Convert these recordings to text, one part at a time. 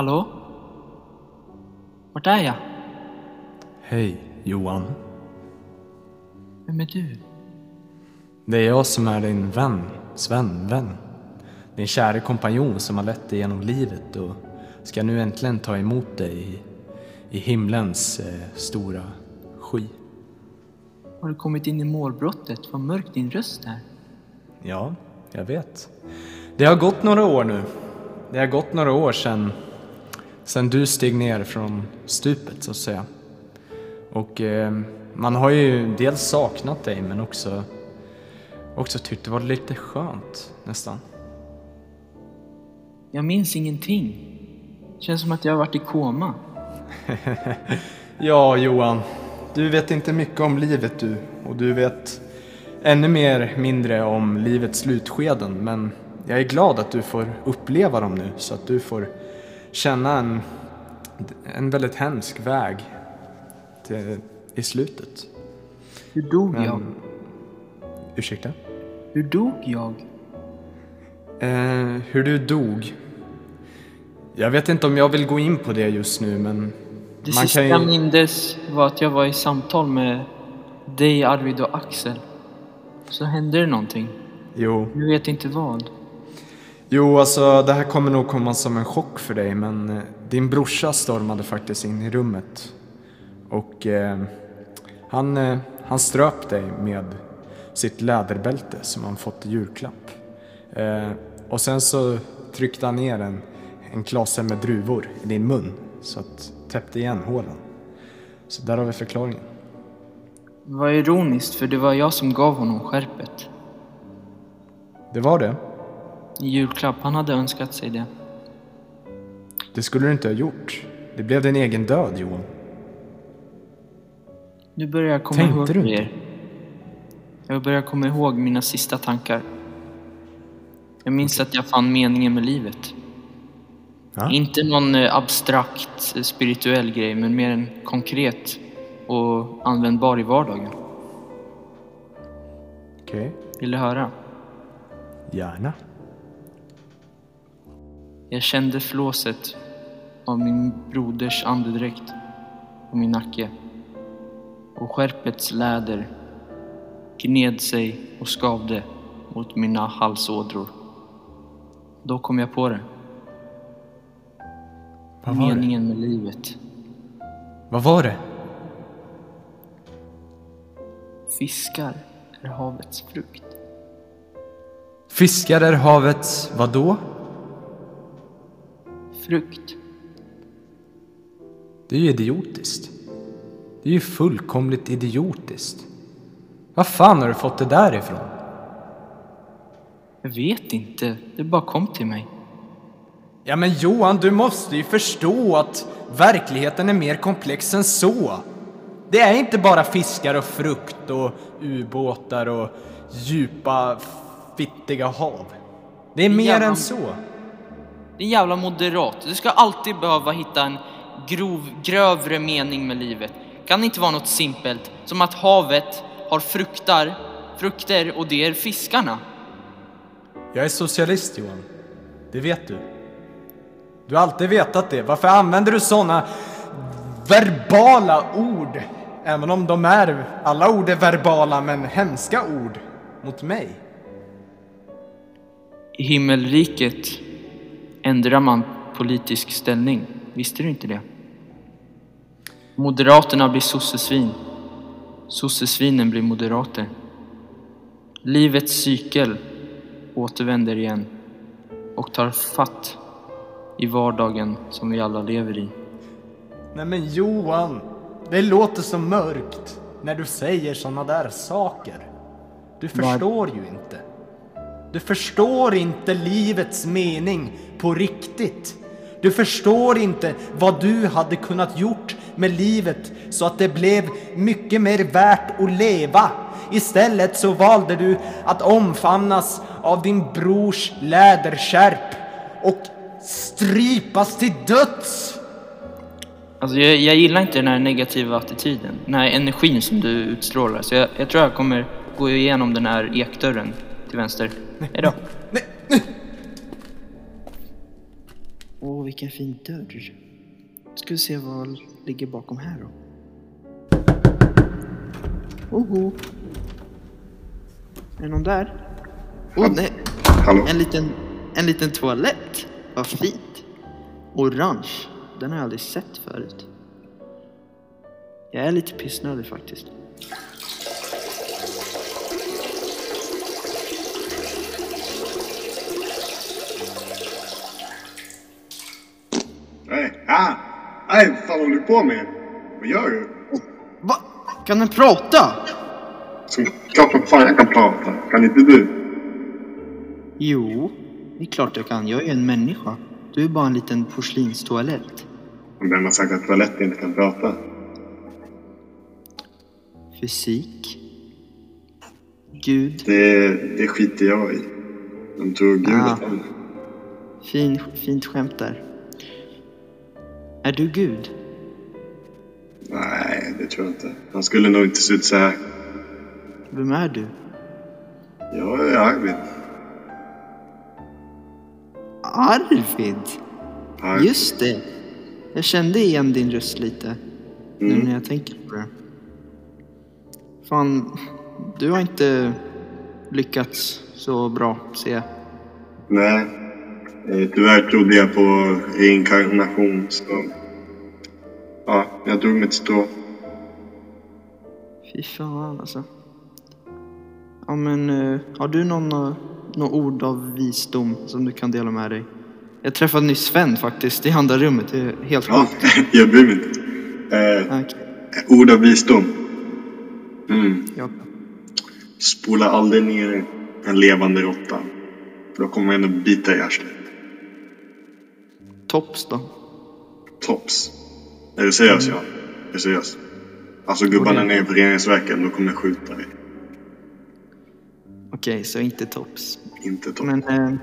Hallå? Vart är jag? Hej, Johan. Vem är du? Det är jag som är din vän, Sven, vän. Din kära kompanjon som har lett dig genom livet och ska nu äntligen ta emot dig i, i himlens eh, stora sky. Har du kommit in i målbrottet? Vad mörk din röst är. Ja, jag vet. Det har gått några år nu. Det har gått några år sedan, sedan du steg ner från stupet så att säga. Och eh, man har ju dels saknat dig men också, också tyckt det var lite skönt nästan. Jag minns ingenting. Känns som att jag har varit i koma. Ja, Johan. Du vet inte mycket om livet du. Och du vet ännu mer mindre om livets slutskeden. Men jag är glad att du får uppleva dem nu. Så att du får känna en, en väldigt hemsk väg till, i slutet. Hur dog jag? Men, ursäkta? Hur dog jag? Eh, hur du dog? Jag vet inte om jag vill gå in på det just nu men Det man sista kan jag ju... mindes var att jag var i samtal med dig, Arvid och Axel. Så hände det någonting. Jo. Jag vet inte vad. Jo, alltså det här kommer nog komma som en chock för dig men eh, din brorsa stormade faktiskt in i rummet. Och eh, han, eh, han ströp dig med sitt läderbälte som han fått i julklapp. Eh, och sen så tryckte han ner en, en klase med druvor i din mun så att täppte igen hålen. Så där har vi förklaringen. Det var ironiskt för det var jag som gav honom skärpet. Det var det. I julklapp. Han hade önskat sig det. Det skulle du inte ha gjort. Det blev din egen död, Johan. Nu börjar jag komma Tänkte ihåg du inte? Jag börjar komma ihåg mina sista tankar. Jag minns att jag fann meningen med livet. Ja. Inte någon eh, abstrakt eh, spirituell grej, men mer en konkret och användbar i vardagen. Okej. Vill du höra? Gärna. Jag kände flåset av min broders andedräkt på min nacke. Och skärpets läder gned sig och skavde mot mina halsådror. Då kom jag på det. Vad var det? Meningen med livet. Vad var det? Fiskar är havets frukt. Fiskar är havets vadå? Frukt. Det är ju idiotiskt. Det är ju fullkomligt idiotiskt. Vad fan har du fått det där ifrån? Jag vet inte. Det bara kom till mig. Ja men Johan, du måste ju förstå att verkligheten är mer komplex än så. Det är inte bara fiskar och frukt och ubåtar och djupa, fittiga hav. Det är mer Jävla- än så. Det är jävla moderat. Du ska alltid behöva hitta en grov, grövre mening med livet. Kan det inte vara något simpelt som att havet har fruktar, frukter och det är fiskarna? Jag är socialist Johan. Det vet du. Du har alltid vetat det. Varför använder du såna verbala ord? Även om de är, alla ord är verbala men hemska ord mot mig. I himmelriket ändrar man politisk ställning. Visste du inte det? Moderaterna blir sossesvin. Sossesvinen blir moderater. Livets cykel återvänder igen och tar fatt i vardagen som vi alla lever i. Nej men Johan, det låter så mörkt när du säger såna där saker. Du förstår ju inte. Du förstår inte livets mening på riktigt. Du förstår inte vad du hade kunnat gjort med livet så att det blev mycket mer värt att leva. Istället så valde du att omfamnas av din brors läderskärp och strypas till döds. Alltså jag, jag gillar inte den här negativa attityden, den här energin som du utstrålar. Så jag, jag tror jag kommer gå igenom den här ekdörren till vänster. Hejdå. Nej, nej. Åh, vilken fin dörr. Ska vi se vad ligger bakom här då. Oho. Är det någon där? Åh oh, nej, Hallå? en liten, en liten toalett. Vad fint. Orange. Den har jag aldrig sett förut. Jag är lite pissnödig faktiskt. Nej, ah! Nej, vad fan håller du på med? Vad gör du? Va? Kan den prata? Så, klart som fan jag kan prata. Kan inte du? Jo, det är klart jag kan. Jag är en människa. Du är bara en liten porslinstoalett. Vem har sagt att toaletter inte kan prata? Fysik. Gud. Det, det skiter jag i. De tror Gud Ah. att han... Fin, fint skämt där. Är du Gud? Nej, det tror jag inte. Han skulle nog inte se ut så här. Vem är du? Jag är Arvid. Arvid? Arvid. Just det. Jag kände igen din röst lite. Nu Mm. när jag tänker på det. Fan, du har inte lyckats så bra, ser jag. Nej. Eh, Tyvärr trodde jag på reinkarnation så... Ja, jag drog mitt strå. Fy fan alltså. Ja men, eh, har du någon, uh, någon ord av visdom som du kan dela med dig? Jag träffade nyss Sven faktiskt i andra rummet. Det är helt Ja, jag bryr mig inte. Eh, Okej, ord av visdom. Mm. ja. Spola aldrig ner en levande råtta. För då kommer den att bita i arslet. Tops då? Tops. Är du seriös ja? Är du seriös? Alltså gubbarna det- nere på reningsverken, då kommer jag skjuta dig. Okej, så inte tops. Inte tops. Men, eh,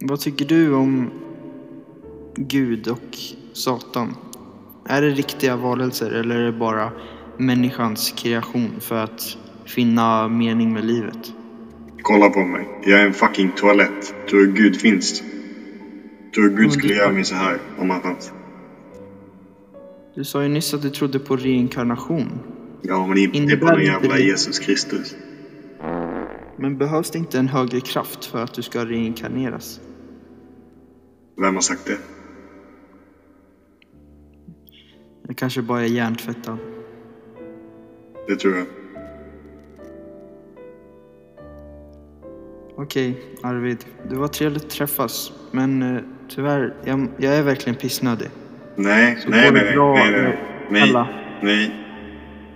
vad tycker du om Gud och Satan? Är det riktiga varelser eller är det bara människans kreation för att finna mening med livet? Kolla på mig. Jag är en fucking toalett. Tror du Gud finns? Tror du Gud skulle göra mig så här om han fanns? Du sa ju nyss att du trodde på reinkarnation. Ja, men inte Innebär på någon jävla det- Jesus Kristus. Men behövs det inte en högre kraft för att du ska reinkarneras? Vem har sagt det? Det kanske bara är hjärntvättad. Det tror jag. Okej, Arvid. Det var trevligt att träffas. Men eh, tyvärr, jag, jag är verkligen pissnödig. Nej, Så nej, nej, nej, bra nej, nej, nej, alla? nej,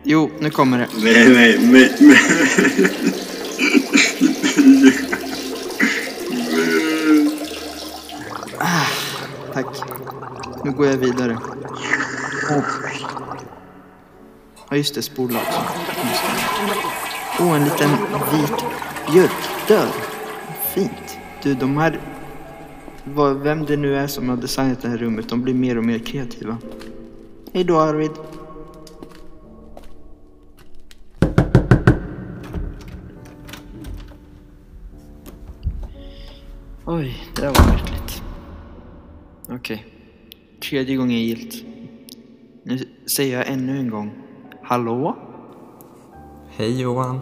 Jo, nu kommer det. nej, nej, nej, nej. Tack. Nu går jag vidare. Åh. Ja, just det. Spola också. Åh, en liten vit björkdörr. Fint. Du, de här... vad- Vem det nu är som har designat det här rummet, de blir mer och mer kreativa. Hej då, Arvid. Oj, det där var märkligt. Okej. Tredje gången gillt. Nu säger jag ännu en gång. Hallå? Hej Johan.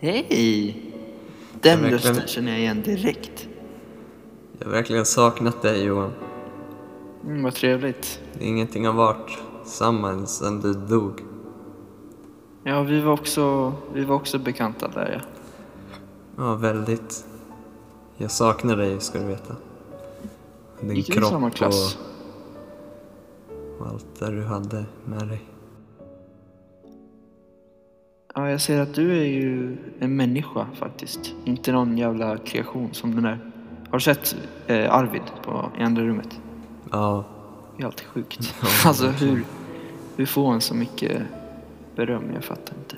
Hej! Den rösten känner jag igen direkt. Jag har verkligen saknat dig Johan. Mm, vad trevligt. Ingenting har varit samma sedan du dog. Ja, vi var också, vi var också bekanta där ja. Ja, väldigt. Jag saknar dig ska du veta. Din Gick kropp samma klass? Och, och allt där du hade med dig. Ja, jag ser att du är ju en människa faktiskt. Inte någon jävla kreation som den där. Har du sett eh, Arvid på, i andra rummet? Ja, Det är alltid sjukt. Ja, alltså hur, hur får han så mycket beröm? Jag fattar inte.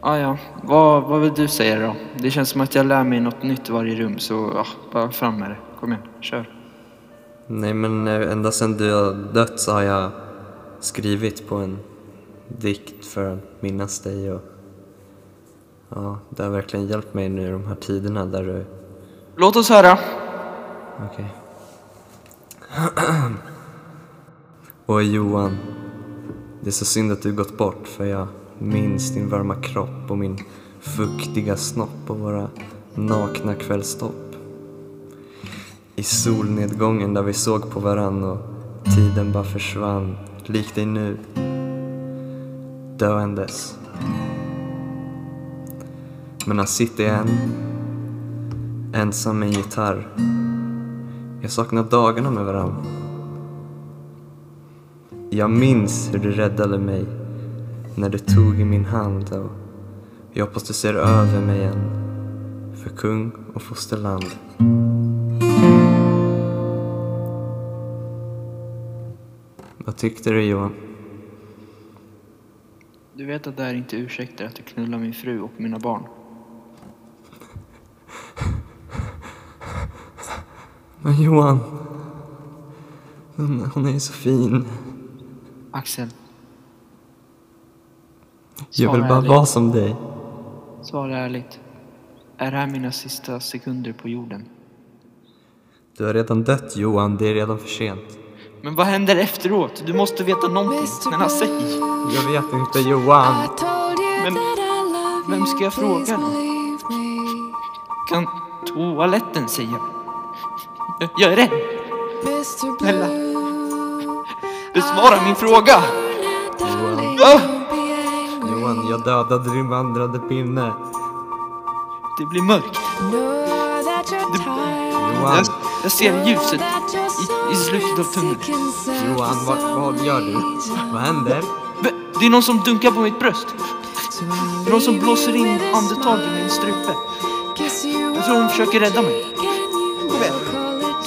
Ah, ja, vad, vad vill du säga då? Det känns som att jag lär mig något nytt varje rum, så ja, bara fram med det. Kom igen, kör. nej men eh, ända sedan du har dött så har jag skrivit på en dikt för att minnas dig och ja, det har verkligen hjälpt mig nu i de här tiderna där du Låt oss höra. Okej. Och Johan, det är så synd att du gått bort för jag minns din varma kropp och min fuktiga snopp och våra nakna kvällstopp. I solnedgången där vi såg på varann och tiden bara försvann, lik dig nu, döendes. Men här sitter jag än, ensam med en gitarr. Jag saknar dagarna med varann. Jag minns hur du räddade mig när du tog i min hand och jag hoppas du ser över mig igen. för kung och fosterland. Vad tyckte du Johan? Du vet att det här inte ursäktar att du knullar min fru och mina barn. Men Johan, hon, hon är så fin. Axel, Jag vill bara ärligt. vara som dig. svara ärligt. Är det här mina sista sekunder på jorden? Du har redan dött Johan, det är redan för sent. Men vad händer efteråt? Du måste veta någonting. Snälla säg. Jag vet inte Johan. Men vem ska jag fråga då? Kan toaletten säga? Jag- Jag är rädd. Snälla. Besvara min fråga! Johan, Ah! Johan, jag dödade din vandrande pinne. Det blir mörkt. Johan, Jag, jag ser ljuset i, i slutet av tunneln. Johan, vad, vad gör du? Vad händer? Det är någon som dunkar på mitt bröst. Det är någon som blåser in andetag i min strupe. Jag tror hon försöker rädda mig.